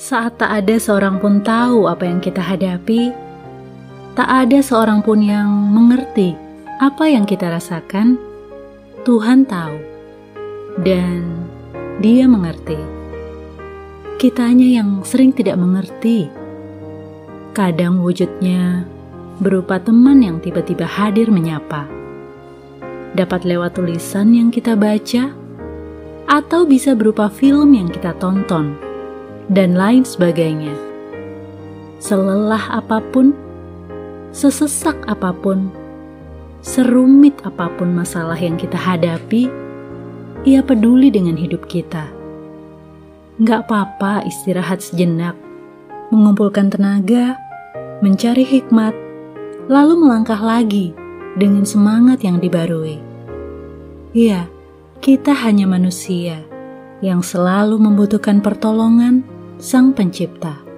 Saat tak ada seorang pun tahu apa yang kita hadapi, tak ada seorang pun yang mengerti apa yang kita rasakan, Tuhan tahu dan Dia mengerti. Kitanya yang sering tidak mengerti. Kadang wujudnya berupa teman yang tiba-tiba hadir menyapa. Dapat lewat tulisan yang kita baca, atau bisa berupa film yang kita tonton, dan lain sebagainya. Selelah apa pun, sesesak apa pun, serumit apa pun masalah yang kita hadapi, ia peduli dengan hidup kita. Gak apa-apa istirahat sejenak, mengumpulkan tenaga, mencari hikmat, lalu melangkah lagi dengan semangat yang dibarui. Iya, kita hanya manusia yang selalu membutuhkan pertolongan Sang Pencipta.